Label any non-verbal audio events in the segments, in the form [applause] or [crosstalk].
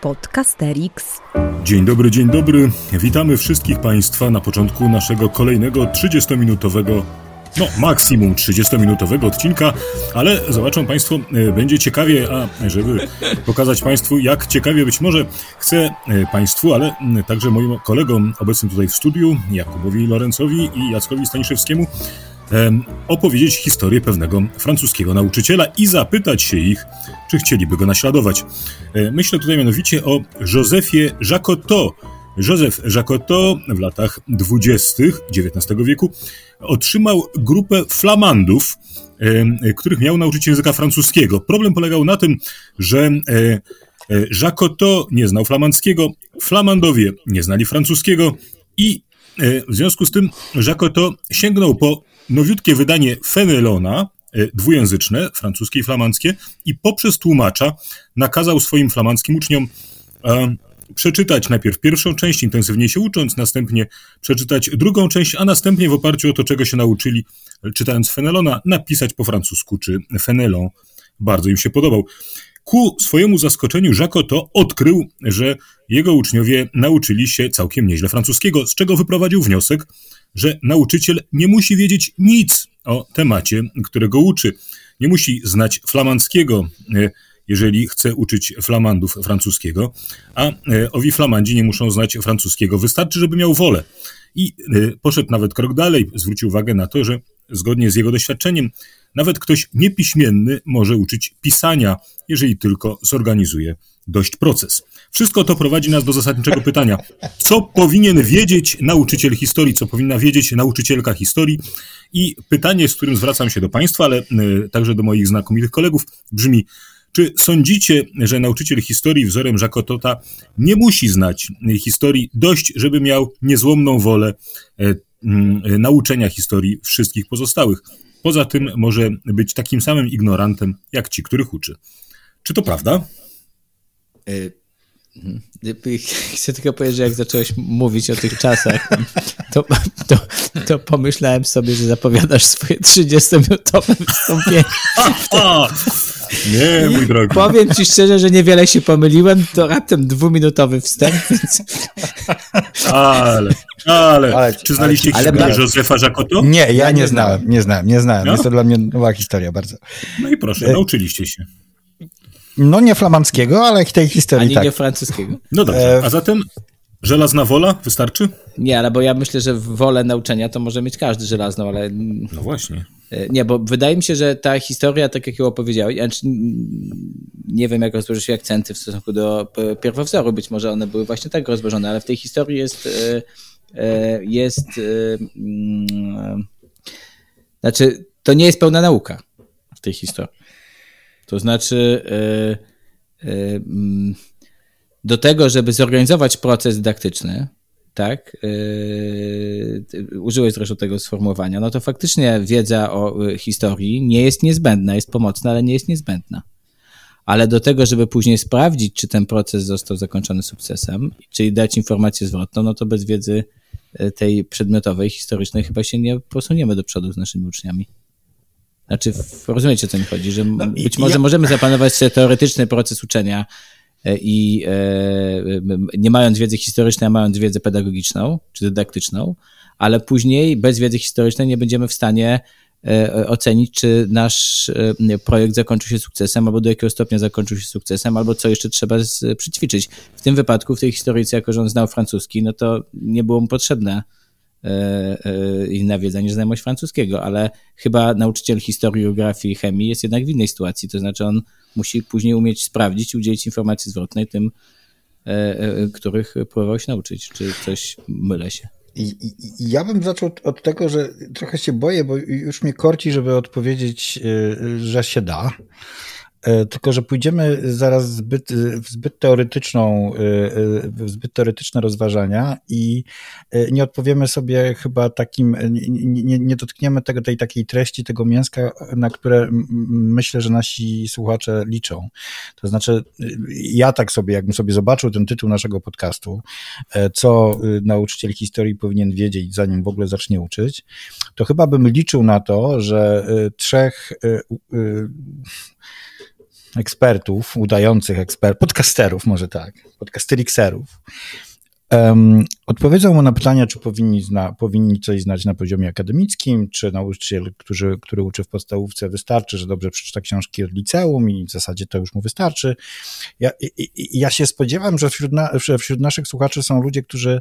Podcasterix. Dzień dobry, dzień dobry. Witamy wszystkich Państwa na początku naszego kolejnego 30-minutowego no, maksimum 30-minutowego odcinka, ale zobaczą Państwo, e, będzie ciekawie, a żeby pokazać Państwu, jak ciekawie być może, chcę e, Państwu, ale także moim kolegom obecnym tutaj w studiu, Jakubowi Lorencowi i Jackowi Staniszewskiemu, opowiedzieć historię pewnego francuskiego nauczyciela i zapytać się ich, czy chcieliby go naśladować. E, myślę tutaj mianowicie o Józefie Jacotot. Józef Jacotot w latach dwudziestych XIX wieku otrzymał grupę flamandów, których miał nauczyć języka francuskiego. Problem polegał na tym, że e, e, Jacotot nie znał flamandzkiego, flamandowie nie znali francuskiego i w związku z tym Jacotot sięgnął po nowiutkie wydanie Fenelona, e, dwujęzyczne, francuskie i flamandzkie, i poprzez tłumacza nakazał swoim flamandzkim uczniom e, przeczytać najpierw pierwszą część, intensywnie się ucząc, następnie przeczytać drugą część, a następnie w oparciu o to, czego się nauczyli, czytając Fenelona, napisać po francusku, czy Fenelon bardzo im się podobał. Ku swojemu zaskoczeniu Jacoto odkrył, że jego uczniowie nauczyli się całkiem nieźle francuskiego, z czego wyprowadził wniosek, że nauczyciel nie musi wiedzieć nic o temacie, którego uczy. Nie musi znać flamandzkiego, e, jeżeli chce uczyć flamandów francuskiego, a e, owi flamandzi nie muszą znać francuskiego. Wystarczy, żeby miał wolę. I e, poszedł nawet krok dalej, zwrócił uwagę na to, że zgodnie z jego doświadczeniem, nawet ktoś niepiśmienny może uczyć pisania, jeżeli tylko zorganizuje dość proces. Wszystko to prowadzi nas do zasadniczego pytania, co powinien wiedzieć nauczyciel historii, co powinna wiedzieć nauczycielka historii. I pytanie, z którym zwracam się do Państwa, ale y, także do moich znakomitych kolegów, brzmi, czy sądzicie, że nauczyciel historii wzorem Żakotota nie musi znać historii dość, żeby miał niezłomną wolę e, nauczenia historii wszystkich pozostałych? Poza tym może być takim samym ignorantem, jak ci, których uczy. Czy to prawda? Mhm. [laughs] Chcę tylko powiedzieć, że jak zacząłeś mówić o tych czasach, to, to, to pomyślałem sobie, że zapowiadasz swoje 30-minutowe wystąpienie. Nie, mój drogi. Powiem ci szczerze, że niewiele się pomyliłem, to raptem dwuminutowy wstęp, więc... Ale, ale, ale czy znaliście ale, historię ale, Józefa? Nie, ja, ja nie, nie znałem, nie znałem, nie znałem. No? Jest to dla mnie nowa historia bardzo. No i proszę, e... nauczyliście się. No nie flamandzkiego, ale tej historii Ani tak. nie francuskiego. No dobrze, e, a zatem żelazna wola wystarczy? Nie, ale bo ja myślę, że wolę nauczenia to może mieć każdy żelazną, ale... No właśnie. E, nie, bo wydaje mi się, że ta historia, tak jak ją opowiedziałeś, znaczy nie wiem, jak rozłożyć się akcenty w stosunku do pierwowzoru, być może one były właśnie tak rozłożone, ale w tej historii jest e, jest mm, znaczy, to nie jest pełna nauka w tej historii. To znaczy, e, e, mm, do tego, żeby zorganizować proces dydaktyczny, tak, yy, użyłeś zresztą tego sformułowania, no to faktycznie wiedza o historii nie jest niezbędna, jest pomocna, ale nie jest niezbędna. Ale do tego, żeby później sprawdzić, czy ten proces został zakończony sukcesem, czyli dać informację zwrotną, no to bez wiedzy tej przedmiotowej, historycznej chyba się nie posuniemy do przodu z naszymi uczniami. Znaczy, rozumiecie, o co mi chodzi, że no, być może ja... możemy zaplanować sobie teoretyczny proces uczenia e, i e, nie mając wiedzy historycznej, a mając wiedzę pedagogiczną czy dydaktyczną, ale później bez wiedzy historycznej nie będziemy w stanie e, ocenić, czy nasz projekt zakończył się sukcesem, albo do jakiego stopnia zakończył się sukcesem, albo co jeszcze trzeba przyćwiczyć. W tym wypadku, w tej historyjce, jako że on znał francuski, no to nie było mu potrzebne E, e, inna wiedza niż znajomość francuskiego, ale chyba nauczyciel historii, geografii i chemii jest jednak w innej sytuacji, to znaczy on musi później umieć sprawdzić, udzielić informacji zwrotnej tym, e, których próbował się nauczyć, czy coś mylę się. Ja bym zaczął od tego, że trochę się boję, bo już mnie korci, żeby odpowiedzieć, że się da. E, tylko że pójdziemy zaraz zbyt, w zbyt teoretyczną, e, e, w zbyt teoretyczne rozważania i nie odpowiemy sobie chyba takim, nie, nie, nie dotkniemy tego, tej takiej treści, tego mięska, na które myślę, że nasi słuchacze liczą. To znaczy, ja tak sobie, jakbym sobie zobaczył ten tytuł naszego podcastu, co nauczyciel historii powinien wiedzieć, zanim w ogóle zacznie uczyć, to chyba bym liczył na to, że trzech ekspertów, udających ekspert, podcasterów może tak, podcasterikserów, um, odpowiedzą mu na pytania, czy powinni, zna, powinni coś znać na poziomie akademickim, czy nauczyciel, który, który uczy w podstawówce, wystarczy, że dobrze przeczyta książki od liceum i w zasadzie to już mu wystarczy. Ja, i, ja się spodziewam, że wśród, na, że wśród naszych słuchaczy są ludzie, którzy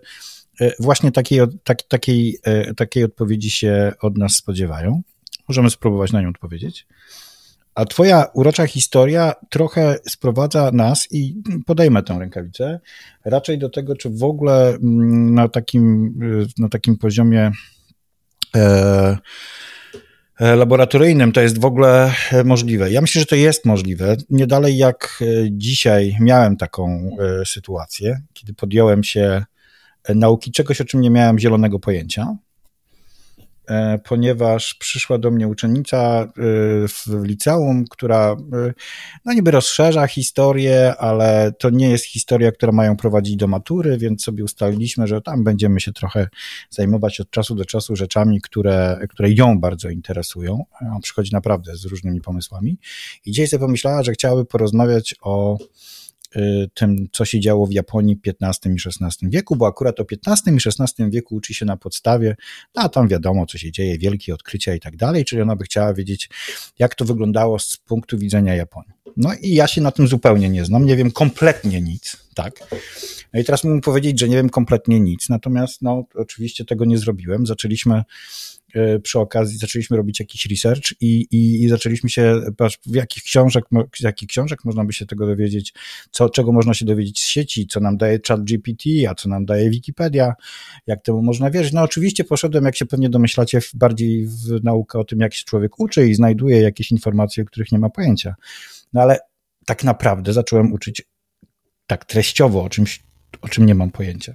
e, właśnie takiej, tak, takiej, e, takiej odpowiedzi się od nas spodziewają. Możemy spróbować na nią odpowiedzieć. A twoja urocza historia trochę sprowadza nas i podejmę tę rękawicę raczej do tego, czy w ogóle mm, na takim, na takim poziomie e, e, laboratoryjnym to jest w ogóle możliwe. Ja myślę, że to jest możliwe. Nie dalej jak dzisiaj miałem taką e, sytuację, kiedy podjąłem się nauki czegoś, o czym nie miałem zielonego pojęcia. E, ponieważ przyszła do mnie uczennica e, w liceum, która e, no niby rozszerza historię, ale to nie jest historia, która mają prowadzić do matury, więc sobie ustaliliśmy, że tam będziemy się trochę zajmować od czasu do czasu rzeczami, które, które ją bardzo interesują. On przychodzi naprawdę z różnymi pomysłami. I dzisiaj sobie pomyślała, że chciałaby porozmawiać o tym, co się działo w Japonii w XV i XVI wieku, bo akurat o XV i XVI wieku uczy się na podstawie, no, a tam wiadomo, co się dzieje, wielkie odkrycia i tak dalej, czyli ona by chciała wiedzieć, jak to wyglądało z punktu widzenia Japonii. No i ja się na tym zupełnie nie znam, nie wiem kompletnie nic, tak. No i teraz mógłbym powiedzieć, że nie wiem kompletnie nic, natomiast no oczywiście tego nie zrobiłem. Zaczęliśmy przy okazji zaczęliśmy robić jakiś research i, i, i zaczęliśmy się, patrz, w jakich książek, z jakich książek można by się tego dowiedzieć, co, czego można się dowiedzieć z sieci, co nam daje chat GPT, a co nam daje Wikipedia, jak temu można wierzyć. No oczywiście poszedłem, jak się pewnie domyślacie, bardziej w naukę o tym, jak się człowiek uczy i znajduje jakieś informacje, o których nie ma pojęcia. No ale tak naprawdę zacząłem uczyć tak treściowo o czymś, o czym nie mam pojęcia.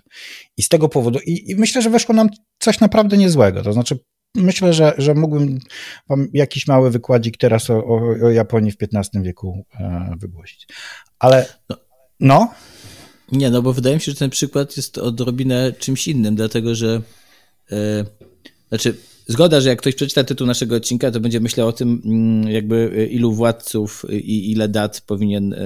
I z tego powodu, i, i myślę, że weszło nam coś naprawdę niezłego. To znaczy, myślę, że, że mógłbym wam jakiś mały wykładzik teraz o, o, Japonii w XV wieku e, wygłosić. Ale no. no. Nie, no bo wydaje mi się, że ten przykład jest odrobinę czymś innym, dlatego że e, znaczy Zgoda, że jak ktoś przeczyta tytuł naszego odcinka, to będzie myślał o tym, mm, jakby e, ilu władców i ile dat powinien e,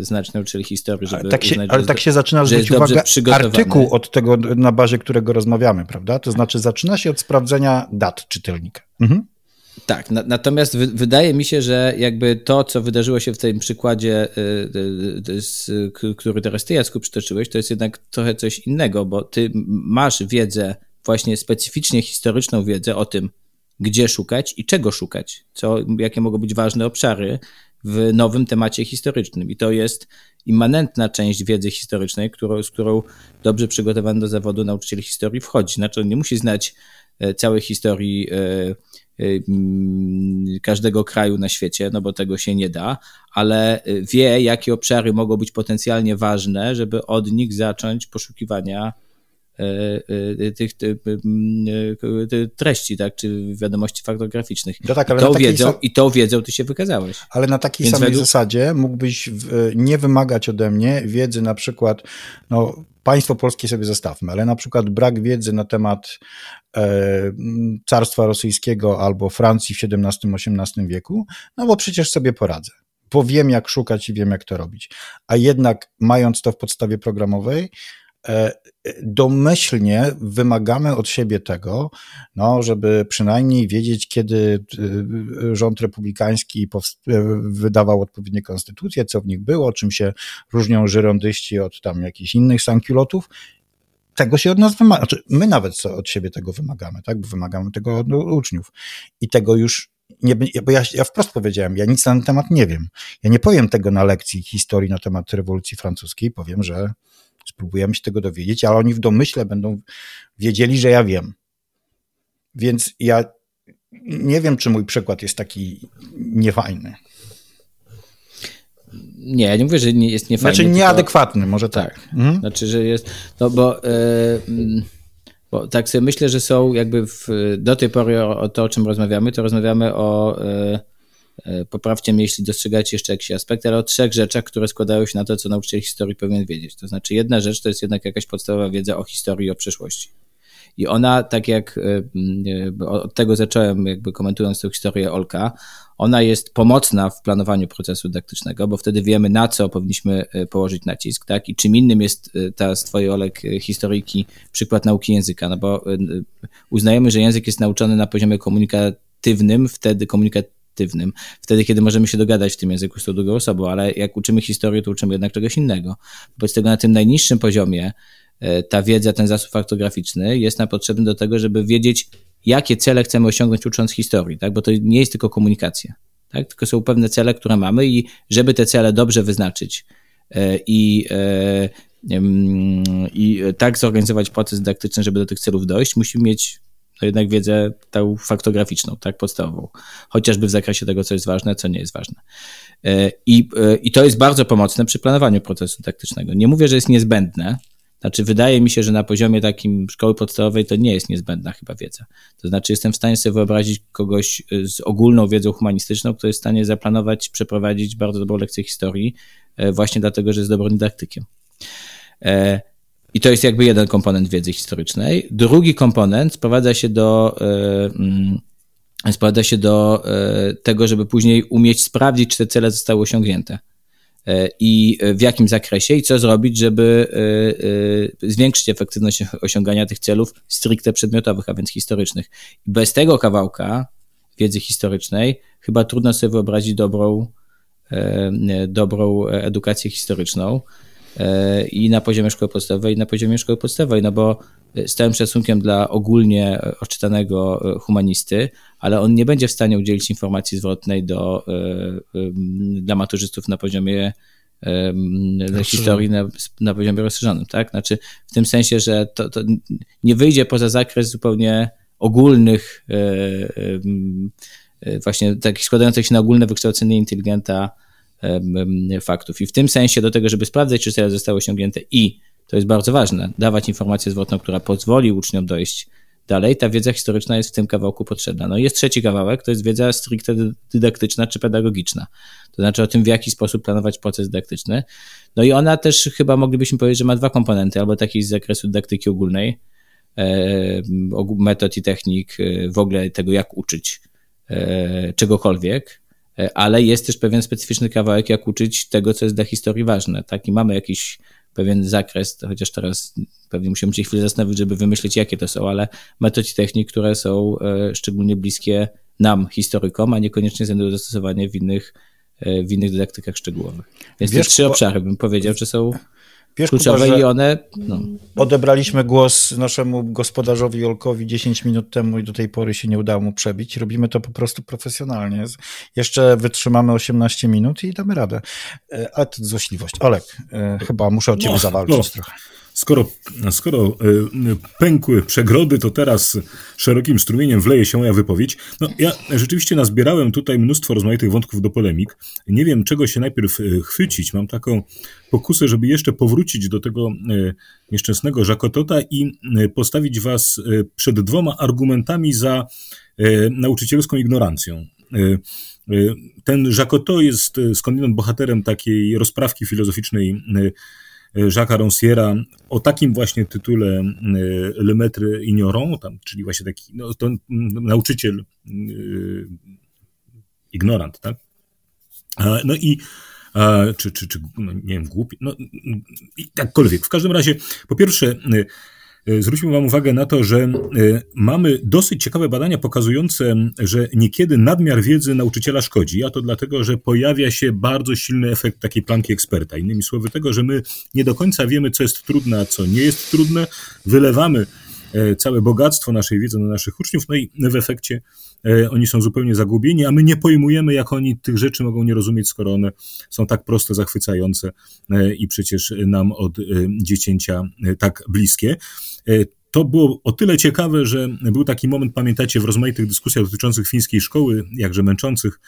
znać nauczyciel historii, żeby tak się, uznać, Ale tak się zaczyna zwrócić uwagę artykuł od tego, na bazie którego rozmawiamy, prawda? To znaczy zaczyna się od sprawdzenia dat czytelnika. Mhm. Tak, na, natomiast wy, wydaje mi się, że jakby to, co wydarzyło się w tym przykładzie, y, y, y, który teraz ty, Jacku, przytoczyłeś, to jest jednak trochę coś innego, bo ty masz wiedzę właśnie specyficznie historyczną wiedzę o tym, gdzie szukać i czego szukać, co, jakie mogą być ważne obszary w nowym temacie historycznym. I to jest immanentna część wiedzy historycznej, którą, z którą dobrze przygotowany do zawodu nauczyciel historii wchodzi. Znaczy, on nie musi znać e, całej historii e, e, mm, każdego kraju na świecie, no bo tego się nie da, ale wie, jakie obszary mogą być potencjalnie ważne, żeby od nich zacząć poszukiwania tych e, treści, tak, czy wiadomości faktograficznych. No tak, ale I, tą wiedzą, I tą wiedzą ty się wykazałeś. Ale na takiej Więc samej według... zasadzie mógłbyś nie wymagać ode mnie wiedzy na przykład, no państwo polskie sobie zostawmy, ale na przykład brak wiedzy na temat e, carstwa rosyjskiego albo Francji w XVII-XVIII wieku, no bo przecież sobie poradzę bo wiem jak szukać i wiem jak to robić. A jednak mając to w podstawie programowej, E, domyślnie wymagamy od siebie tego, no, żeby przynajmniej wiedzieć, kiedy e, rząd republikański e, wydawał odpowiednie konstytucje, co w nich było, czym się różnią żyrondyści od tam jakichś innych sankiulotów. Tego się od nas wymaga. Znaczy, my nawet od siebie tego wymagamy, tak? Bo wymagamy tego od uczniów. I tego już nie, bo ja, ja wprost powiedziałem, ja nic na ten temat nie wiem. Ja nie powiem tego na lekcji historii na temat rewolucji francuskiej, powiem, że Spróbujemy się tego dowiedzieć, ale oni w domyśle będą wiedzieli, że ja wiem. Więc ja nie wiem, czy mój przykład jest taki niefajny. Nie, ja nie mówię, że nie jest niefajny. Znaczy nieadekwatny, tylko... może tak. tak. Mhm. Znaczy, że jest, no bo, yy, bo tak sobie myślę, że są jakby w, do tej pory o, o, to, o czym rozmawiamy, to rozmawiamy o E, poprawcie mnie, jeśli dostrzegacie jeszcze jakiś aspekt, ale o trzech rzeczach, które składają się na to, co nauczyciel historii powinien wiedzieć. To znaczy, jedna rzecz to jest jednak jakaś podstawowa wiedza o historii i o przeszłości. I ona, tak jak od tego zacząłem, jakby komentując tę historię Olka, ona jest pomocna w planowaniu procesu dydaktycznego, bo wtedy wiemy, na co powinniśmy położyć nacisk, tak? I czym innym jest ta z twojej Olek historyjki przykład nauki języka, no bo uznajemy, że język jest nauczony na poziomie komunikatywnym, wtedy wtedy, kiedy możemy się dogadać w tym języku z tą drugą osobą, ale jak uczymy historii, to uczymy jednak czegoś innego. Wobec tego na tym najniższym poziomie e, ta wiedza, ten zasób faktograficzny jest nam potrzebny do tego, żeby wiedzieć, jakie cele chcemy osiągnąć ucząc historii, tak? bo to nie jest tylko komunikacja, tak? tylko są pewne cele, które mamy i żeby te cele dobrze wyznaczyć e, i e, i tak zorganizować proces dydaktyczny, żeby do tych celów dojść, musimy mieć to jednak wiedzę tą faktograficzną, tak, podstawową. Chociażby w zakresie tego, co jest ważne, co nie jest ważne. E, I, e, I to jest bardzo pomocne przy planowaniu procesu taktycznego. Nie mówię, że jest niezbędne, znaczy, wydaje mi się, że na poziomie takim szkoły podstawowej to nie jest niezbędna chyba wiedza. To znaczy, jestem w stanie sobie wyobrazić kogoś e, z ogólną wiedzą humanistyczną, kto jest w stanie zaplanować, przeprowadzić bardzo dobrą lekcję historii, właśnie dlatego, że jest dobrym dydaktykiem. I to jest jakby jeden komponent wiedzy historycznej. Drugi komponent sprowadza się do, e, mm, sprowadza się do e, tego, żeby później umieć sprawdzić, czy te cele zostały osiągnięte e, i w jakim zakresie i co zrobić, żeby zwiększyć efektywność osiągania tych celów stricte przedmiotowych, a więc historycznych. Bez tego kawałka wiedzy historycznej chyba trudno sobie wyobrazić dobrą, dobrą edukację historyczną. E, i na poziomie szkoły podstawowej, i na poziomie szkoły podstawowej, no bo z całym szacunkiem dla ogólnie odczytanego e, humanisty, ale on nie będzie w stanie udzielić informacji zwrotnej do, e, dla maturzystów na poziomie historii na, na poziomie rozszerzonym, tak? Znaczy w tym sensie, że to, to nie wyjdzie poza zakres zupełnie ogólnych właśnie takich składających się na ogólne wykształcenie inteligenta faktów. I w tym sensie do tego, żeby sprawdzać, czy cele zostały osiągnięte i, to jest bardzo ważne, dawać informację zwrotną, która pozwoli uczniom dojść dalej, ta wiedza historyczna jest w tym kawałku potrzebna. No i jest trzeci kawałek, to jest wiedza stricte dydaktyczna czy pedagogiczna. To znaczy o tym, w jaki sposób planować proces dydaktyczny. No i ona też chyba moglibyśmy powiedzieć, że ma dwa komponenty, albo taki z zakresu dydaktyki ogólnej, e, metod i technik, e, w ogóle tego, jak uczyć e, czegokolwiek, ale jest też pewien specyficzny kawałek, jak uczyć tego, co jest dla historii ważne. Tak? I mamy jakiś pewien zakres, chociaż teraz pewnie musimy się chwilę zastanowić, żeby wymyślić, jakie to są, ale metod i technik, które są e, szczególnie bliskie nam, historykom, a niekoniecznie znajdują zastosowanie w innych, e, w innych dydaktykach szczegółowych. Więc Wiesz, te trzy obszary bym powiedział, że są Wiesz, kluczowe Kuba, i one... No. Odebraliśmy głos naszemu gospodarzowi Jolkowi 10 minut temu i do tej pory się nie udało mu przebić. Robimy to po prostu profesjonalnie. Jeszcze wytrzymamy 18 minut i damy radę. E, ale to złośliwość. Olek, e, chyba muszę o ciebie no, zawalczyć no. trochę. Skoro, skoro e, pękły przegrody, to teraz szerokim strumieniem wleje się moja wypowiedź. No, ja rzeczywiście nazbierałem tutaj mnóstwo rozmaitych wątków do polemik. Nie wiem, czego się najpierw e, chwycić. Mam taką pokusę, żeby jeszcze powrócić do tego e, nieszczęsnego Żakotota i postawić was przed dwoma argumentami za nauczycielską ignorancją. Ten Jacotot jest skądinąd bohaterem takiej rozprawki filozoficznej Jacques'a Ranciera o takim właśnie tytule e, Le Maître Ignorant, tam, czyli właśnie taki no, to nauczyciel e, ignorant, tak? No i czy, czy, czy no, nie wiem, głupi, no i takkolwiek. W każdym razie, po pierwsze, E, zwróćmy Wam uwagę na to, że e, mamy dosyć ciekawe badania pokazujące, że niekiedy nadmiar wiedzy nauczyciela szkodzi, a to dlatego, że pojawia się bardzo silny efekt takiej planki eksperta. Innymi słowy, tego, że my nie do końca wiemy, co jest trudne, a co nie jest trudne, wylewamy e, całe bogactwo naszej wiedzy na naszych uczniów, no i w efekcie oni są zupełnie zagubieni, a my nie pojmujemy, jak oni tych rzeczy mogą nie rozumieć, skoro one są tak proste, zachwycające i przecież nam od dziecięcia tak bliskie. E, to było o tyle ciekawe, że był taki moment, pamiętacie, w rozmaitych dyskusjach dotyczących fińskiej szkoły, jakże męczących,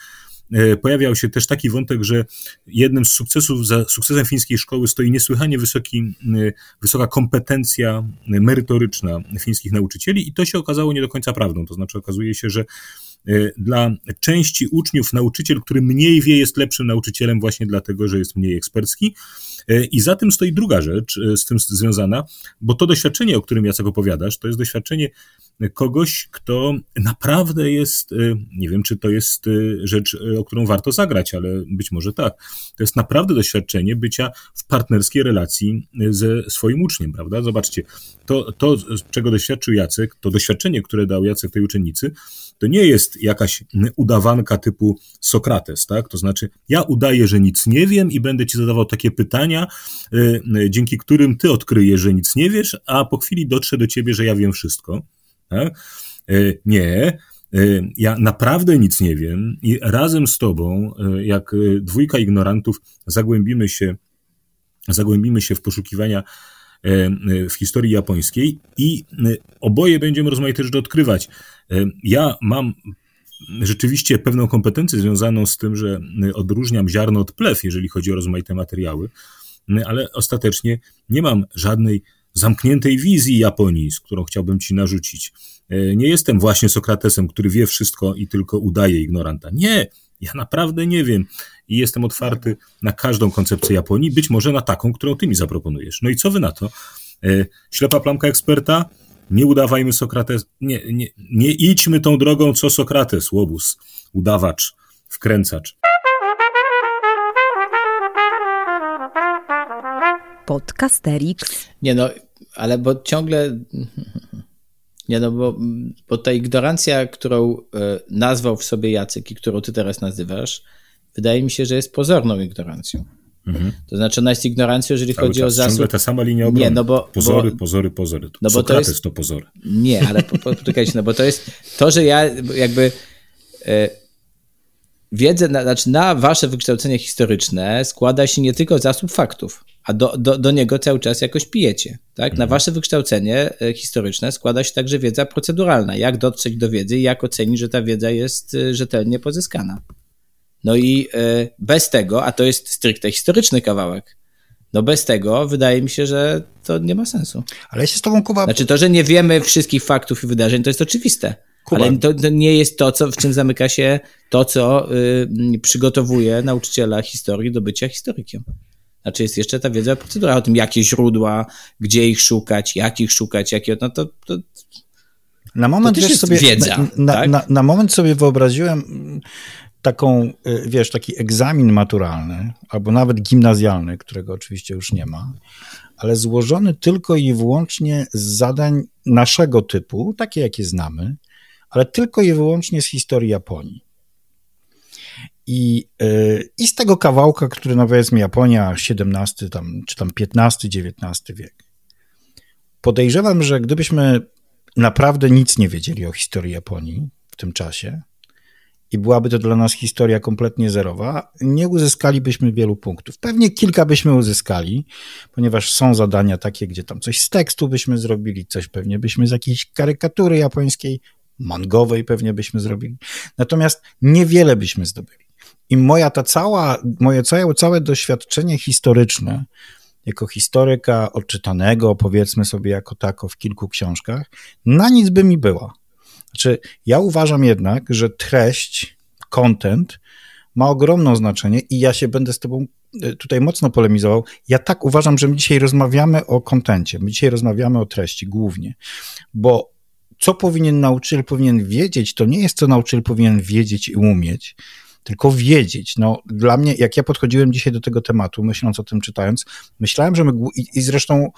e, pojawiał się też taki wątek, że jednym z sukcesów, za sukcesem fińskiej szkoły stoi niesłychanie wysoki, e, wysoka kompetencja merytoryczna fińskich nauczycieli i to się okazało nie do końca prawdą. To znaczy okazuje się, że dla części uczniów nauczyciel, który mniej wie, jest lepszym nauczycielem właśnie dlatego, że jest mniej ekspercki. I za tym stoi druga rzecz z tym związana, bo to doświadczenie, o którym Jacek opowiadasz, to jest doświadczenie kogoś, kto naprawdę jest, nie wiem, czy to jest rzecz, o którą warto zagrać, ale być może tak. To jest naprawdę doświadczenie bycia w partnerskiej relacji ze swoim uczniem, prawda? Zobaczcie, to, to czego doświadczył Jacek, to doświadczenie, które dał Jacek tej uczennicy, to nie jest jakaś udawanka typu Sokrates, tak? To znaczy, ja udaję, że nic nie wiem i będę ci zadawał takie pytania, dzięki którym ty odkryjesz, że nic nie wiesz, a po chwili dotrze do ciebie, że ja wiem wszystko. Tak? Nie, ja naprawdę nic nie wiem i razem z tobą, jak dwójka ignorantów, zagłębimy się, zagłębimy się w poszukiwania w historii japońskiej i oboje będziemy rozmaite rzeczy odkrywać. Ja mam rzeczywiście pewną kompetencję związaną z tym, że odróżniam ziarno od plew, jeżeli chodzi o rozmaite materiały, ale ostatecznie nie mam żadnej zamkniętej wizji Japonii, z którą chciałbym ci narzucić. E, nie jestem właśnie Sokratesem, który wie wszystko i tylko udaje ignoranta. Nie, ja naprawdę nie wiem i jestem otwarty na każdą koncepcję Japonii, być może na taką, którą ty mi zaproponujesz. No i co wy na to? E, ślepa plamka eksperta? Nie udawajmy Sokrates, nie, nie, nie idźmy tą drogą, co Sokrates, łobuz, udawacz, wkręcacz. Podcasterix. Nie no, ale bo ciągle. Nie no, bo, bo ta ignorancja, którą e, nazwał w sobie Jacek i którą ty teraz nazywasz, wydaje mi się, że jest pozorną ignorancją. Mhm. To znaczy ona jest ignorancją, jeżeli Cały chodzi czas, o zasób... Ciągle ta sama linia obrony. Nie, no bo, pozory, bo, pozory, pozory. No bo to jest to pozory. Nie, ale poczekajcie, no bo to jest to, że ja jakby e, wiedzę, na, znaczy na wasze wykształcenie historyczne składa się nie tylko zasób faktów, a do, do, do niego cały czas jakoś pijecie. Tak? Na mhm. wasze wykształcenie e, historyczne składa się także wiedza proceduralna. Jak dotrzeć do wiedzy i jak ocenić, że ta wiedza jest e, rzetelnie pozyskana. No i e, bez tego, a to jest stricte historyczny kawałek, no bez tego wydaje mi się, że to nie ma sensu. Ale ja się z tobą, Kuba... Znaczy to, że nie wiemy wszystkich faktów i wydarzeń, to jest oczywiste. Kuba. Ale to, to, nie jest to, co, w czym zamyka się to, co y, przygotowuje nauczyciela historii do bycia historykiem. Znaczy jest jeszcze ta wiedza procedura o tym, jakie źródła, gdzie ich szukać, jak ich szukać, jakie, no to, to na moment, wiesz, sobie, wiedza, na, tak? na, na, moment sobie wyobraziłem taką, y, wiesz, taki egzamin maturalny, albo nawet gimnazjalny, którego oczywiście już nie ma, ale złożony tylko i wyłącznie z zadań naszego typu, takie jakie znamy, ale tylko i wyłącznie z historii Japonii. I, yy, I z tego kawałka, który powiedzmy Japonia XVII tam, czy tam XV, XIX wiek. Podejrzewam, że gdybyśmy naprawdę nic nie wiedzieli o historii Japonii w tym czasie i byłaby to dla nas historia kompletnie zerowa, nie uzyskalibyśmy wielu punktów. Pewnie kilka byśmy uzyskali, ponieważ są zadania takie, gdzie tam coś z tekstu byśmy zrobili, coś pewnie byśmy z jakiejś karykatury japońskiej mangowej pewnie byśmy zrobili. Natomiast niewiele byśmy zdobyli. I moja ta cała, moje całe, całe doświadczenie historyczne, jako historyka odczytanego, powiedzmy sobie jako tako w kilku książkach, na nic by mi była. Znaczy, ja uważam jednak, że treść, content ma ogromne znaczenie i ja się będę z tobą e, tutaj mocno polemizował. Ja tak uważam, że my dzisiaj rozmawiamy o kontencie, my dzisiaj rozmawiamy o treści głównie, bo co powinien nauczyciel powinien wiedzieć, to nie jest co nauczyciel powinien wiedzieć i umieć, tylko wiedzieć. No, dla mnie, jak ja podchodziłem dzisiaj do tego tematu, myśląc o tym, czytając, myślałem, że my, i, i zresztą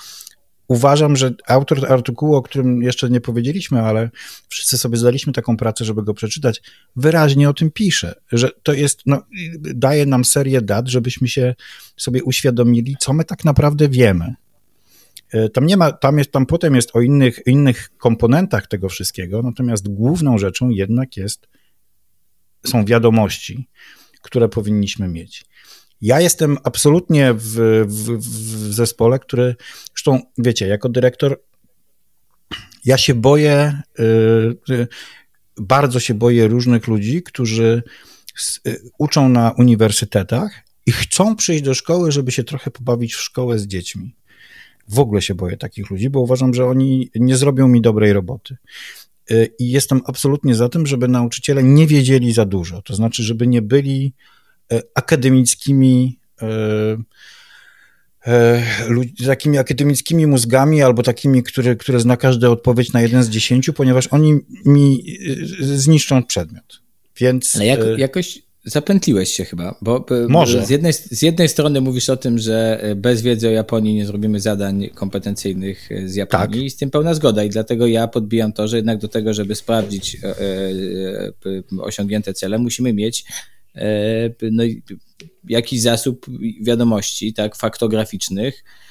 uważam, że autor artykułu, o którym jeszcze nie powiedzieliśmy, ale wszyscy sobie zdaliśmy taką pracę, żeby go przeczytać, wyraźnie o tym pisze, że to jest, no, daje nam serię dat, żebyśmy się sobie uświadomili, co my tak naprawdę wiemy. E, tam nie ma, tam jest, tam potem jest o innych, innych komponentach tego wszystkiego, natomiast główną rzeczą jednak jest, są wiadomości, które powinniśmy mieć. Ja jestem absolutnie w, w, w zespole, który, zresztą wiecie, jako dyrektor, ja się boję, yy, bardzo się boję różnych ludzi, którzy uczą na uniwersytetach i chcą przyjść do szkoły, żeby się trochę pobawić w szkołę z dziećmi. W ogóle się boję takich ludzi, bo uważam, że oni nie zrobią mi dobrej roboty. i jestem absolutnie za tym, żeby nauczyciele nie wiedzieli za dużo. To znaczy, żeby nie byli akademickimi ludzi, takimi akademickimi mózgami albo takimi, które, które zna każda odpowiedź na jeden z dziesięciu, ponieważ oni mi zniszczą przedmiot. Więc... Ale jak, jakoś zapętliłeś się chyba, bo Może. Z, jednej, z jednej strony mówisz o tym, że bez wiedzy o Japonii nie zrobimy zadań kompetencyjnych z Japonii tak. i z tym pełna zgoda i dlatego ja podbijam to, że jednak do tego, żeby sprawdzić e, e, osiągnięte cele, musimy mieć e, no, jakiś zasób wiadomości, tak, faktograficznych, E,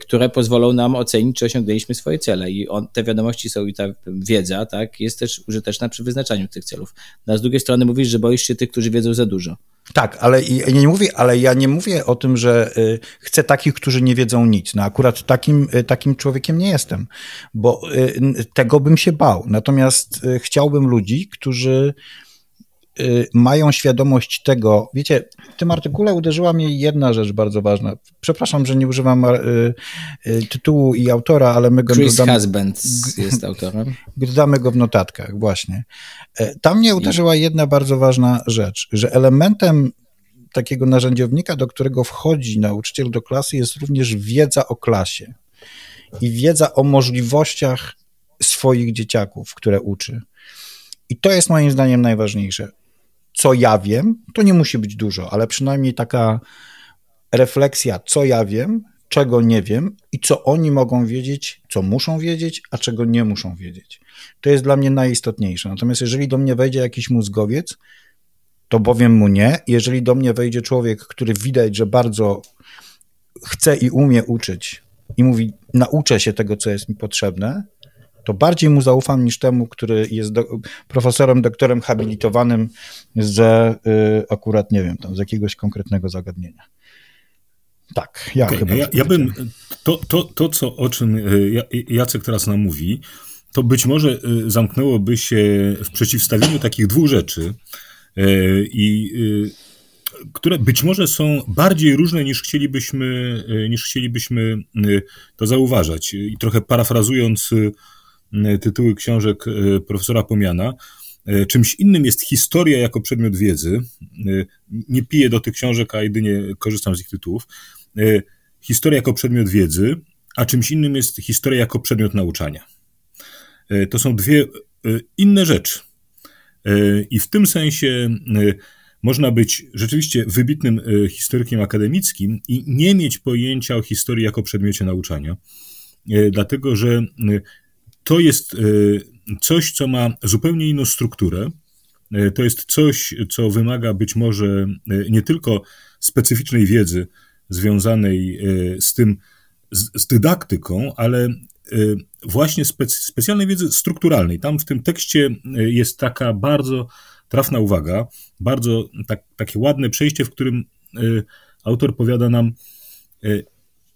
które pozwolą nam ocenić, czy osiągnęliśmy swoje cele. I on, te wiadomości są i ta wiedza, tak, jest też użyteczna przy wyznaczaniu tych celów. No, z drugiej strony mówisz, że boisz się tych, którzy wiedzą za dużo. Tak, ale ja nie mówię, ale ja nie mówię o tym, że y, chcę takich, którzy nie wiedzą nic. No akurat takim, y, takim człowiekiem nie jestem, bo y, tego bym się bał. Natomiast chciałbym ludzi, którzy mają świadomość tego, wiecie, w tym artykule uderzyła mnie jedna rzecz bardzo ważna. Przepraszam, że nie używam y, y, tytułu i autora, ale my go Chris dodamy, Husband jest autorem. [laughs] Dodamy go w notatkach, właśnie. E, tam mnie uderzyła jedna bardzo ważna rzecz, że elementem takiego narzędziownika, do którego wchodzi nauczyciel do klasy, jest również wiedza o klasie i wiedza o możliwościach swoich dzieciaków, które uczy. I to jest moim zdaniem najważniejsze co ja wiem, to nie musi być dużo, ale przynajmniej taka refleksja, co ja wiem, czego nie wiem i co oni mogą wiedzieć, co muszą wiedzieć, a czego nie muszą wiedzieć. To jest dla mnie najistotniejsze. Natomiast jeżeli do mnie wejdzie jakiś mózgowiec, to powiem mu nie. Jeżeli do mnie wejdzie człowiek, który widać, że bardzo chce i umie uczyć i mówi, nauczę się tego, co jest mi potrzebne, to bardziej mu zaufam niż temu, który jest do, profesorem, doktorem habilitowanym z y, akurat, nie wiem, tam z jakiegoś konkretnego zagadnienia. Tak, ja okay, chyba. Ja, ja bym to, to, to, co, o czym y, Jacek teraz nam mówi, to być może y, zamknęłoby się w przeciwstawieniu takich dwóch rzeczy, y, i które być może są bardziej różne niż chcielibyśmy, niż chcielibyśmy to zauważać. I trochę parafrazując tytuły książek e, profesora Pomiana. E, czymś innym jest historia jako przedmiot wiedzy. Nie piję do tych książek, a jedynie korzystam z ich tytułów. Historia jako przedmiot wiedzy, a czymś innym jest historia jako przedmiot nauczania. To są dwie inne rzeczy. I w tym sensie można być rzeczywiście wybitnym historykiem akademickim i nie mieć pojęcia o historii jako przedmiocie nauczania, dlatego że to jest e, coś, co ma zupełnie inną strukturę. E, to jest coś, co wymaga być może e, nie tylko specyficznej wiedzy związanej z tym, z, dydaktyką, ale właśnie specjalnej wiedzy strukturalnej. Tam w tym tekście jest taka bardzo trafna uwaga, bardzo tak, takie ładne przejście, w którym autor powiada nam,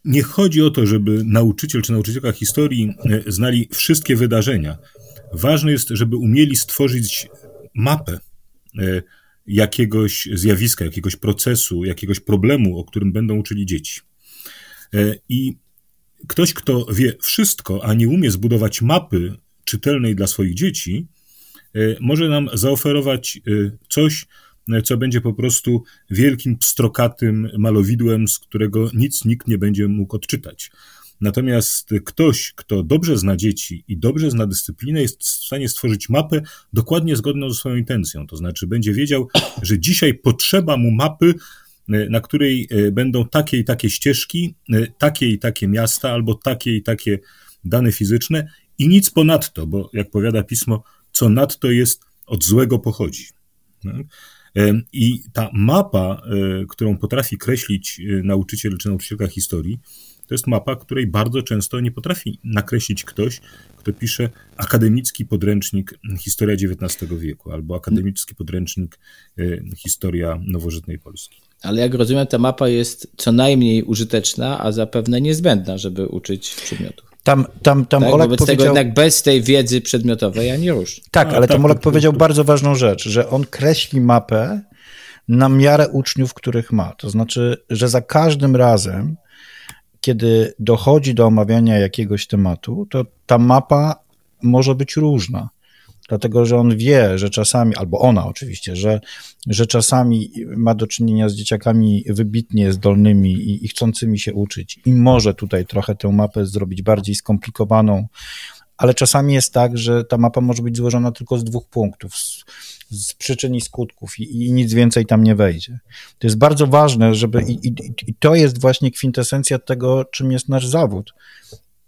nie chodzi o to, żeby nauczyciel czy nauczycielka historii e, znali wszystkie wydarzenia. Ważne jest, żeby umieli stworzyć mapę e, jakiegoś zjawiska, jakiegoś procesu, jakiegoś problemu, o którym będą uczyli dzieci. E, I ktoś, kto wie wszystko, a nie umie zbudować mapy czytelnej dla swoich dzieci, może nam zaoferować coś, co będzie po prostu wielkim pstrokatym malowidłem, z którego nic nikt nie będzie mógł odczytać. Natomiast ktoś, kto dobrze zna dzieci i dobrze zna dyscyplinę, jest w stanie stworzyć mapę dokładnie zgodną ze swoją intencją. To znaczy, będzie wiedział, że dzisiaj potrzeba mu mapy, na której e, będą takie i takie ścieżki, e, takie i takie miasta, albo takie i takie dane fizyczne i nic ponadto, bo jak powiada pismo, co nadto jest, od złego pochodzi. No. I ta mapa, e, którą potrafi kreślić e, nauczyciel czy nauczycielka historii, to jest mapa, której bardzo często nie potrafi nakreślić ktoś, kto pisze akademicki podręcznik Historia XIX wieku albo akademicki podręcznik e, Historia nowożytnej Polski. Ale jak rozumiem, ta mapa jest co najmniej użyteczna, a zapewne niezbędna, żeby uczyć przedmiotów. Tam, tam, tam tak, Olek wobec powiedział... tego jednak bez tej wiedzy przedmiotowej ani rusz. Tak, ale tam tak, Olek powiedział bardzo ważną rzecz, że on kreśli mapę na miarę uczniów, których ma. To znaczy, że za każdym razem, kiedy dochodzi do omawiania jakiegoś tematu, to ta mapa może być różna. Dlatego że on wie, że czasami, albo ona oczywiście, że, że czasami ma do czynienia z dzieciakami wybitnie zdolnymi i, i chcącymi się uczyć i może tutaj trochę tę mapę zrobić bardziej skomplikowaną, ale czasami jest tak, że ta mapa może być złożona tylko z dwóch punktów, z, z przyczyn i skutków i, i, nic więcej tam nie wejdzie. To jest bardzo ważne, żeby i, i, i to jest właśnie kwintesencja tego, czym jest nasz zawód,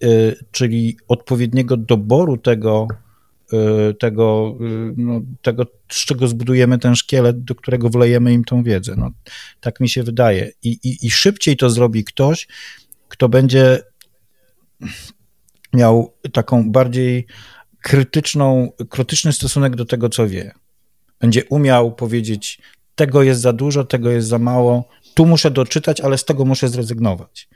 yy, czyli odpowiedniego doboru tego, tego, yy, no, tego, z czego zbudujemy ten szkielet, do którego wlejemy im tą wiedzę. No, tak mi się wydaje. I, i, I szybciej to zrobi ktoś, kto będzie miał taką bardziej krytyczną, krytyczny stosunek do tego, co wie. Będzie umiał powiedzieć, tego jest za dużo, tego jest za mało, tu muszę doczytać, ale z tego muszę zrezygnować.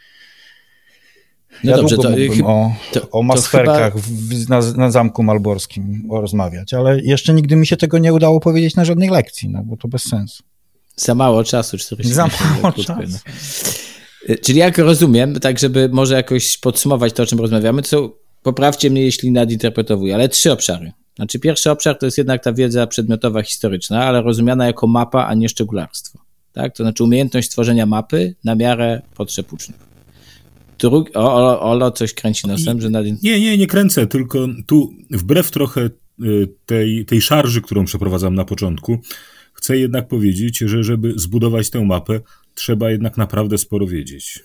No ja dobrze, długo to, mógłbym o, to, o masferkach chyba... w, na, na, Zamku Malborskim rozmawiać, ale jeszcze nigdy mi się tego nie udało powiedzieć na żadnej lekcji, no bo to bez sensu. Za mało czasu, 40 Za mało czasu. No. Czyli jak rozumiem, tak żeby może jakoś podsumować to, o czym rozmawiamy, to są, poprawcie mnie, jeśli nadinterpretowuję, ale trzy obszary. Znaczy pierwszy obszar to jest jednak ta wiedza przedmiotowa, historyczna, ale rozumiana jako mapa, a nie szczególarstwo. Tak? To znaczy umiejętność tworzenia mapy na miarę potrzeb uczniów. Drugi, o, o, Olo coś kręci nosem, I, że nadin... Nie, nie, nie kręcę, tylko tu wbrew trochę y, tej, tej szarży, którą przeprowadzam na początku, chcę jednak powiedzieć, że żeby zbudować tę mapę, trzeba jednak naprawdę sporo wiedzieć.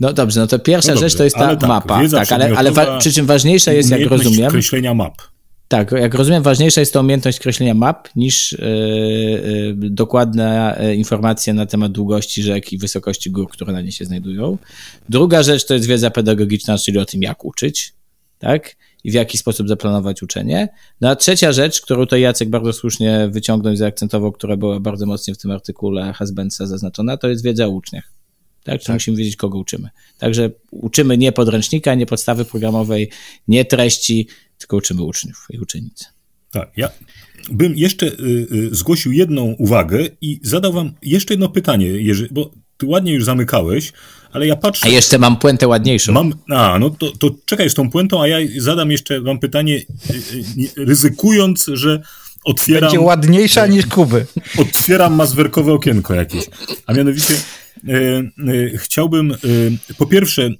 No dobrze, no to pierwsza no rzecz to jest ta tak, mapa, tak, ale, ale wa- przy czym ważniejsza jest, jak rozumiem... kreślenia map. Tak, jak rozumiem, ważniejsza jest to umiejętność kreślenia map niż yy, yy, dokładna yy, informacja na temat długości rzek i wysokości gór, które na nie się znajdują. Druga rzecz to jest wiedza pedagogiczna, czyli o tym, jak uczyć, tak? I w jaki sposób zaplanować uczenie. No a trzecia rzecz, którą to Jacek bardzo słusznie wyciągnął i zaakcentował, która była bardzo mocnie w tym artykule Hasbensa zaznaczona, to jest wiedza o uczniach tak? Czy tak. musimy wiedzieć, kogo uczymy. Także uczymy nie podręcznika, nie podstawy programowej, nie treści, tylko uczymy uczniów i uczennice. Tak, ja bym jeszcze y, y, zgłosił jedną uwagę i zadał wam jeszcze jedno pytanie, Jerzy, bo ty ładnie już zamykałeś, ale ja patrzę... A jeszcze mam puentę ładniejszą. Mam, a, no to, to czekaj z tą puentą, a ja zadam jeszcze wam pytanie, y, ryzykując, że otwieram... Będzie ładniejsza niż Kuby. Otwieram mazwerkowe okienko jakieś. A mianowicie chciałbym e, po pierwsze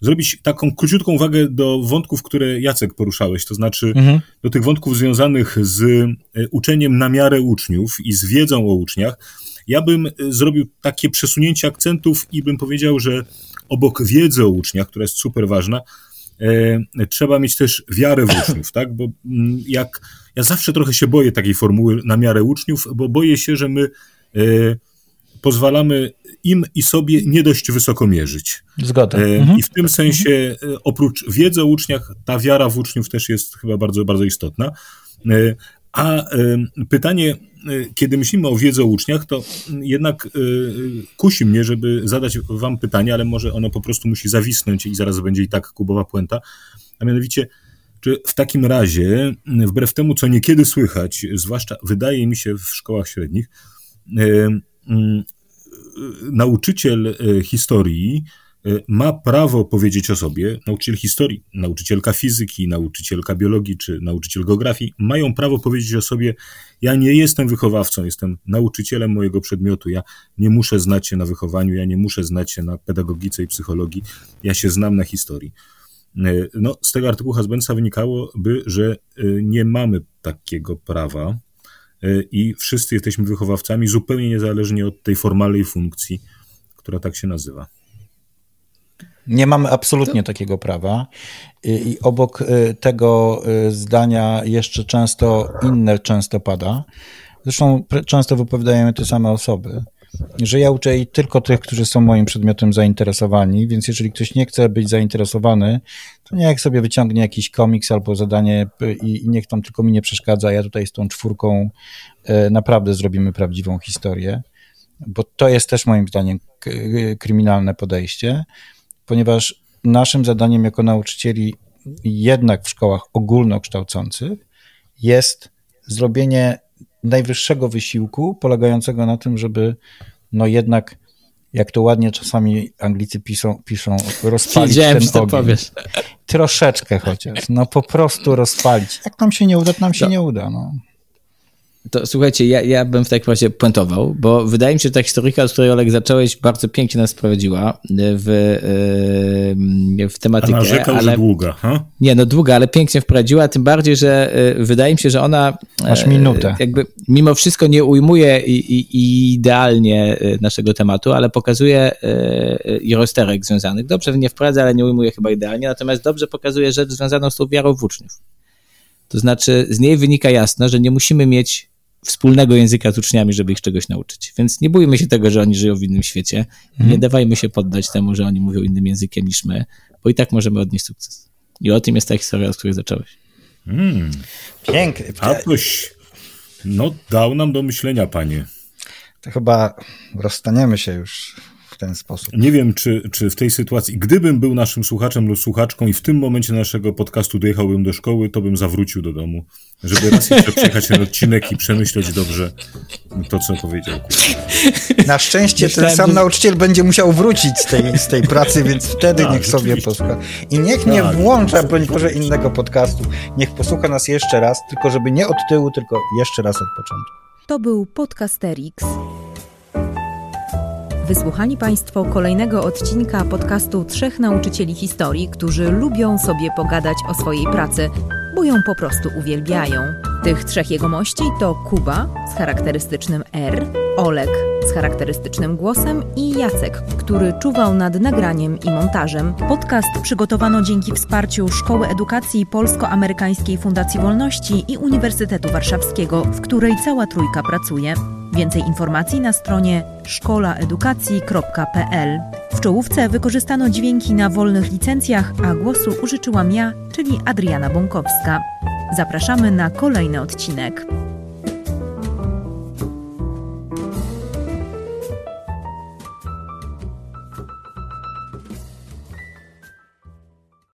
zrobić taką króciutką uwagę do wątków, które Jacek poruszałeś, to znaczy mhm. do tych wątków związanych z uczeniem na miarę uczniów i z wiedzą o uczniach. Ja bym zrobił takie przesunięcie akcentów i bym powiedział, że obok wiedzy o uczniach, która jest super ważna, trzeba mieć też wiarę w uczniów, tak? Bo mm, jak ja zawsze trochę się boję takiej formuły na miarę uczniów, bo boję się, że my pozwalamy im i sobie nie dość wysoko mierzyć. Zgoda. E, mhm. I w tym sensie, e, oprócz wiedzy o uczniach, ta wiara w uczniów też jest chyba bardzo, bardzo istotna. E, a pytanie, kiedy myślimy o wiedzy o uczniach, to jednak kusi mnie, żeby zadać wam pytanie, ale może ono po prostu musi zawisnąć i zaraz będzie i tak kubowa puenta. A mianowicie, czy w takim razie, wbrew temu, co niekiedy słychać, zwłaszcza wydaje mi się w szkołach średnich, nauczyciel e, historii e, ma prawo powiedzieć o sobie, nauczyciel historii, nauczycielka fizyki, nauczycielka biologii czy nauczyciel geografii mają prawo powiedzieć o sobie: Ja nie jestem wychowawcą, jestem nauczycielem mojego przedmiotu, ja nie muszę znać się na wychowaniu, ja nie muszę znać się na pedagogice i psychologii, ja się znam na historii. No, z tego artykułu Hasbensa wynikałoby, że nie mamy takiego prawa, i wszyscy jesteśmy wychowawcami, zupełnie niezależnie od tej formalnej funkcji, która tak się nazywa. Nie mamy absolutnie to... takiego prawa. I, I, obok e, tego e, zdania jeszcze często inne często pada. Zresztą często wypowiadają te same osoby że ja uczę tylko tych, którzy są moim przedmiotem zainteresowani, więc jeżeli ktoś nie chce być zainteresowany, to niech sobie wyciągnie jakiś komiks albo zadanie i, i niech tam tylko mi nie przeszkadza. Ja tutaj z tą czwórką e, naprawdę zrobimy prawdziwą historię, bo to jest też moim zdaniem kryminalne podejście, ponieważ naszym zadaniem jako nauczycieli jednak w szkołach ogólnokształcących jest zrobienie najwyższego wysiłku, polegającego na tym, żeby no jednak jak to ładnie czasami Anglicy piszą, piszą rozpalić Wiedziałem, ten to ogień. powiesz. Troszeczkę chociaż, no po prostu rozpalić. Jak nam się nie uda, to nam się No. nie uda, no. To słuchajcie, ja, ja bym w takim razie puentował, bo wydaje mi się, że ta historyjka, od której Olek zacząłeś, bardzo pięknie nas prowadziła w, yy, w A tematykę. narzekał, ale... że długa, ha? Nie, no długa, ale pięknie wprowadziła, tym bardziej, że y, wydaje mi się, że ona Masz e, minutę. jakby mimo wszystko nie ujmuje i, i, i idealnie naszego tematu, ale pokazuje i rozterek związanych. Dobrze nie wprowadza, ale nie ujmuje chyba idealnie, natomiast dobrze pokazuje rzecz związaną z tą wiarą w uczniów. To znaczy z niej wynika jasno, że nie musimy mieć wspólnego języka z uczniami, żeby ich czegoś nauczyć. Więc nie bójmy się tego, że oni żyją w innym świecie. Nie dawajmy się poddać temu, że oni mówią innym językiem niż my, bo i tak możemy odnieść sukces. I o tym jest ta historia, od której zacząłeś. Hmm. Piękny. A toś, no dał nam do myślenia, panie. To chyba rozstaniemy się już w ten sposób. Nie wiem, czy, czy w tej sytuacji, gdybym był naszym słuchaczem lub słuchaczką i w tym momencie naszego podcastu dojechałbym do szkoły, to bym zawrócił do domu, żeby raz jeszcze przejechać ten odcinek i przemyśleć dobrze to, co powiedział. Na szczęście ten Myślałem, sam że- nauczyciel będzie musiał wrócić z tej, z tej pracy, więc wtedy Tak, niech sobie posłucha. I niech nie Tak. włącza, broń Boże, innego podcastu. Niech posłucha nas jeszcze raz, tylko żeby nie od tyłu, tylko jeszcze raz od początku. To był Podcasterix. Wysłuchali Państwo kolejnego odcinka podcastu Trzech Nauczycieli Historii, którzy lubią sobie pogadać o swojej pracy, bo ją po prostu uwielbiają. Tych trzech jegomości to Kuba z charakterystycznym R, Olek z charakterystycznym głosem i Jacek, który czuwał nad nagraniem i montażem. Podcast przygotowano dzięki wsparciu Szkoły Edukacji Polsko-Amerykańskiej Fundacji Wolności i Uniwersytetu Warszawskiego, w której cała trójka pracuje. Więcej informacji na stronie szkolaedukacji.pl. W czołówce wykorzystano dźwięki na wolnych licencjach, a głosu użyczyłam ja, czyli Adriana Bąkowska. Zapraszamy na kolejny odcinek.